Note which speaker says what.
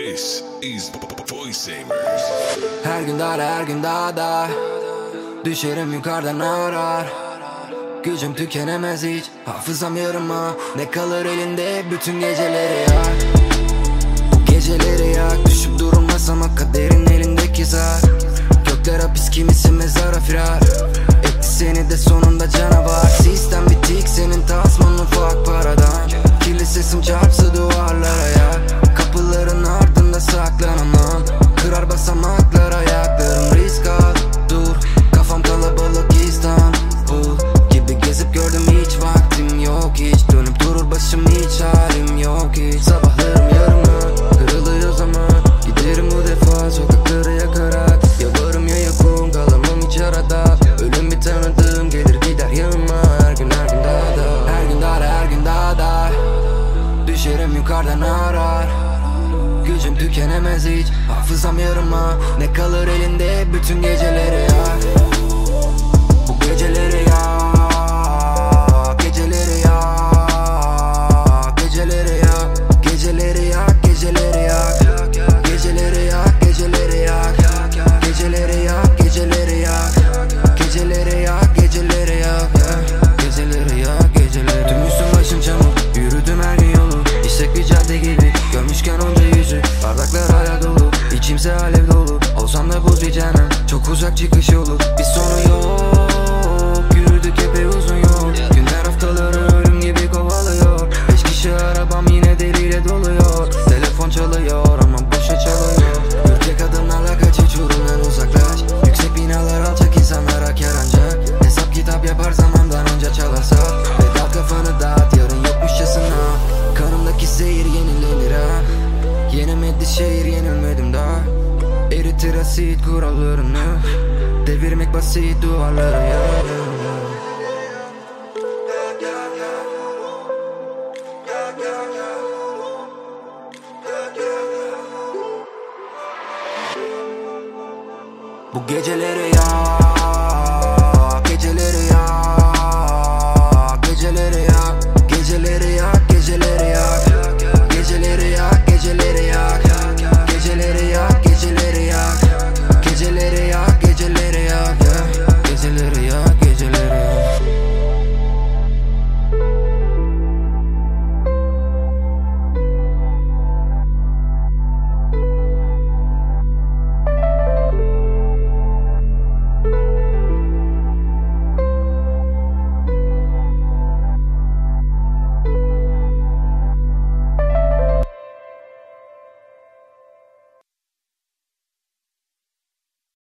Speaker 1: This is Voice Aimers.
Speaker 2: Her gün daha her gün daha da Düşerim yukarıdan arar Gücüm tükenemez hiç. Hafızam yarıma. Ne kalır elinde bütün geceleri Bu geceleri yak. Düşüp durulmasam ama kaderin elindeki zar. Gökler hapis kimisi mezara firar. Etti seni de sonunda canavar Yukarıdan arar. Gücüm tükenemez hiç. Hafızam yarıma. Ne kalır elinde bütün geceleri Cadde gibi Görmüşken onca yüzü Bardaklar hala dolu İçimse alev dolu Olsam da buz bir cehennem Çok uzak çıkış yolu Bir sonu yok Yenemedi şehir yenilmedim daha. Eritir asit kurallarını. Devirmek basit duvarları ya Bu geceleri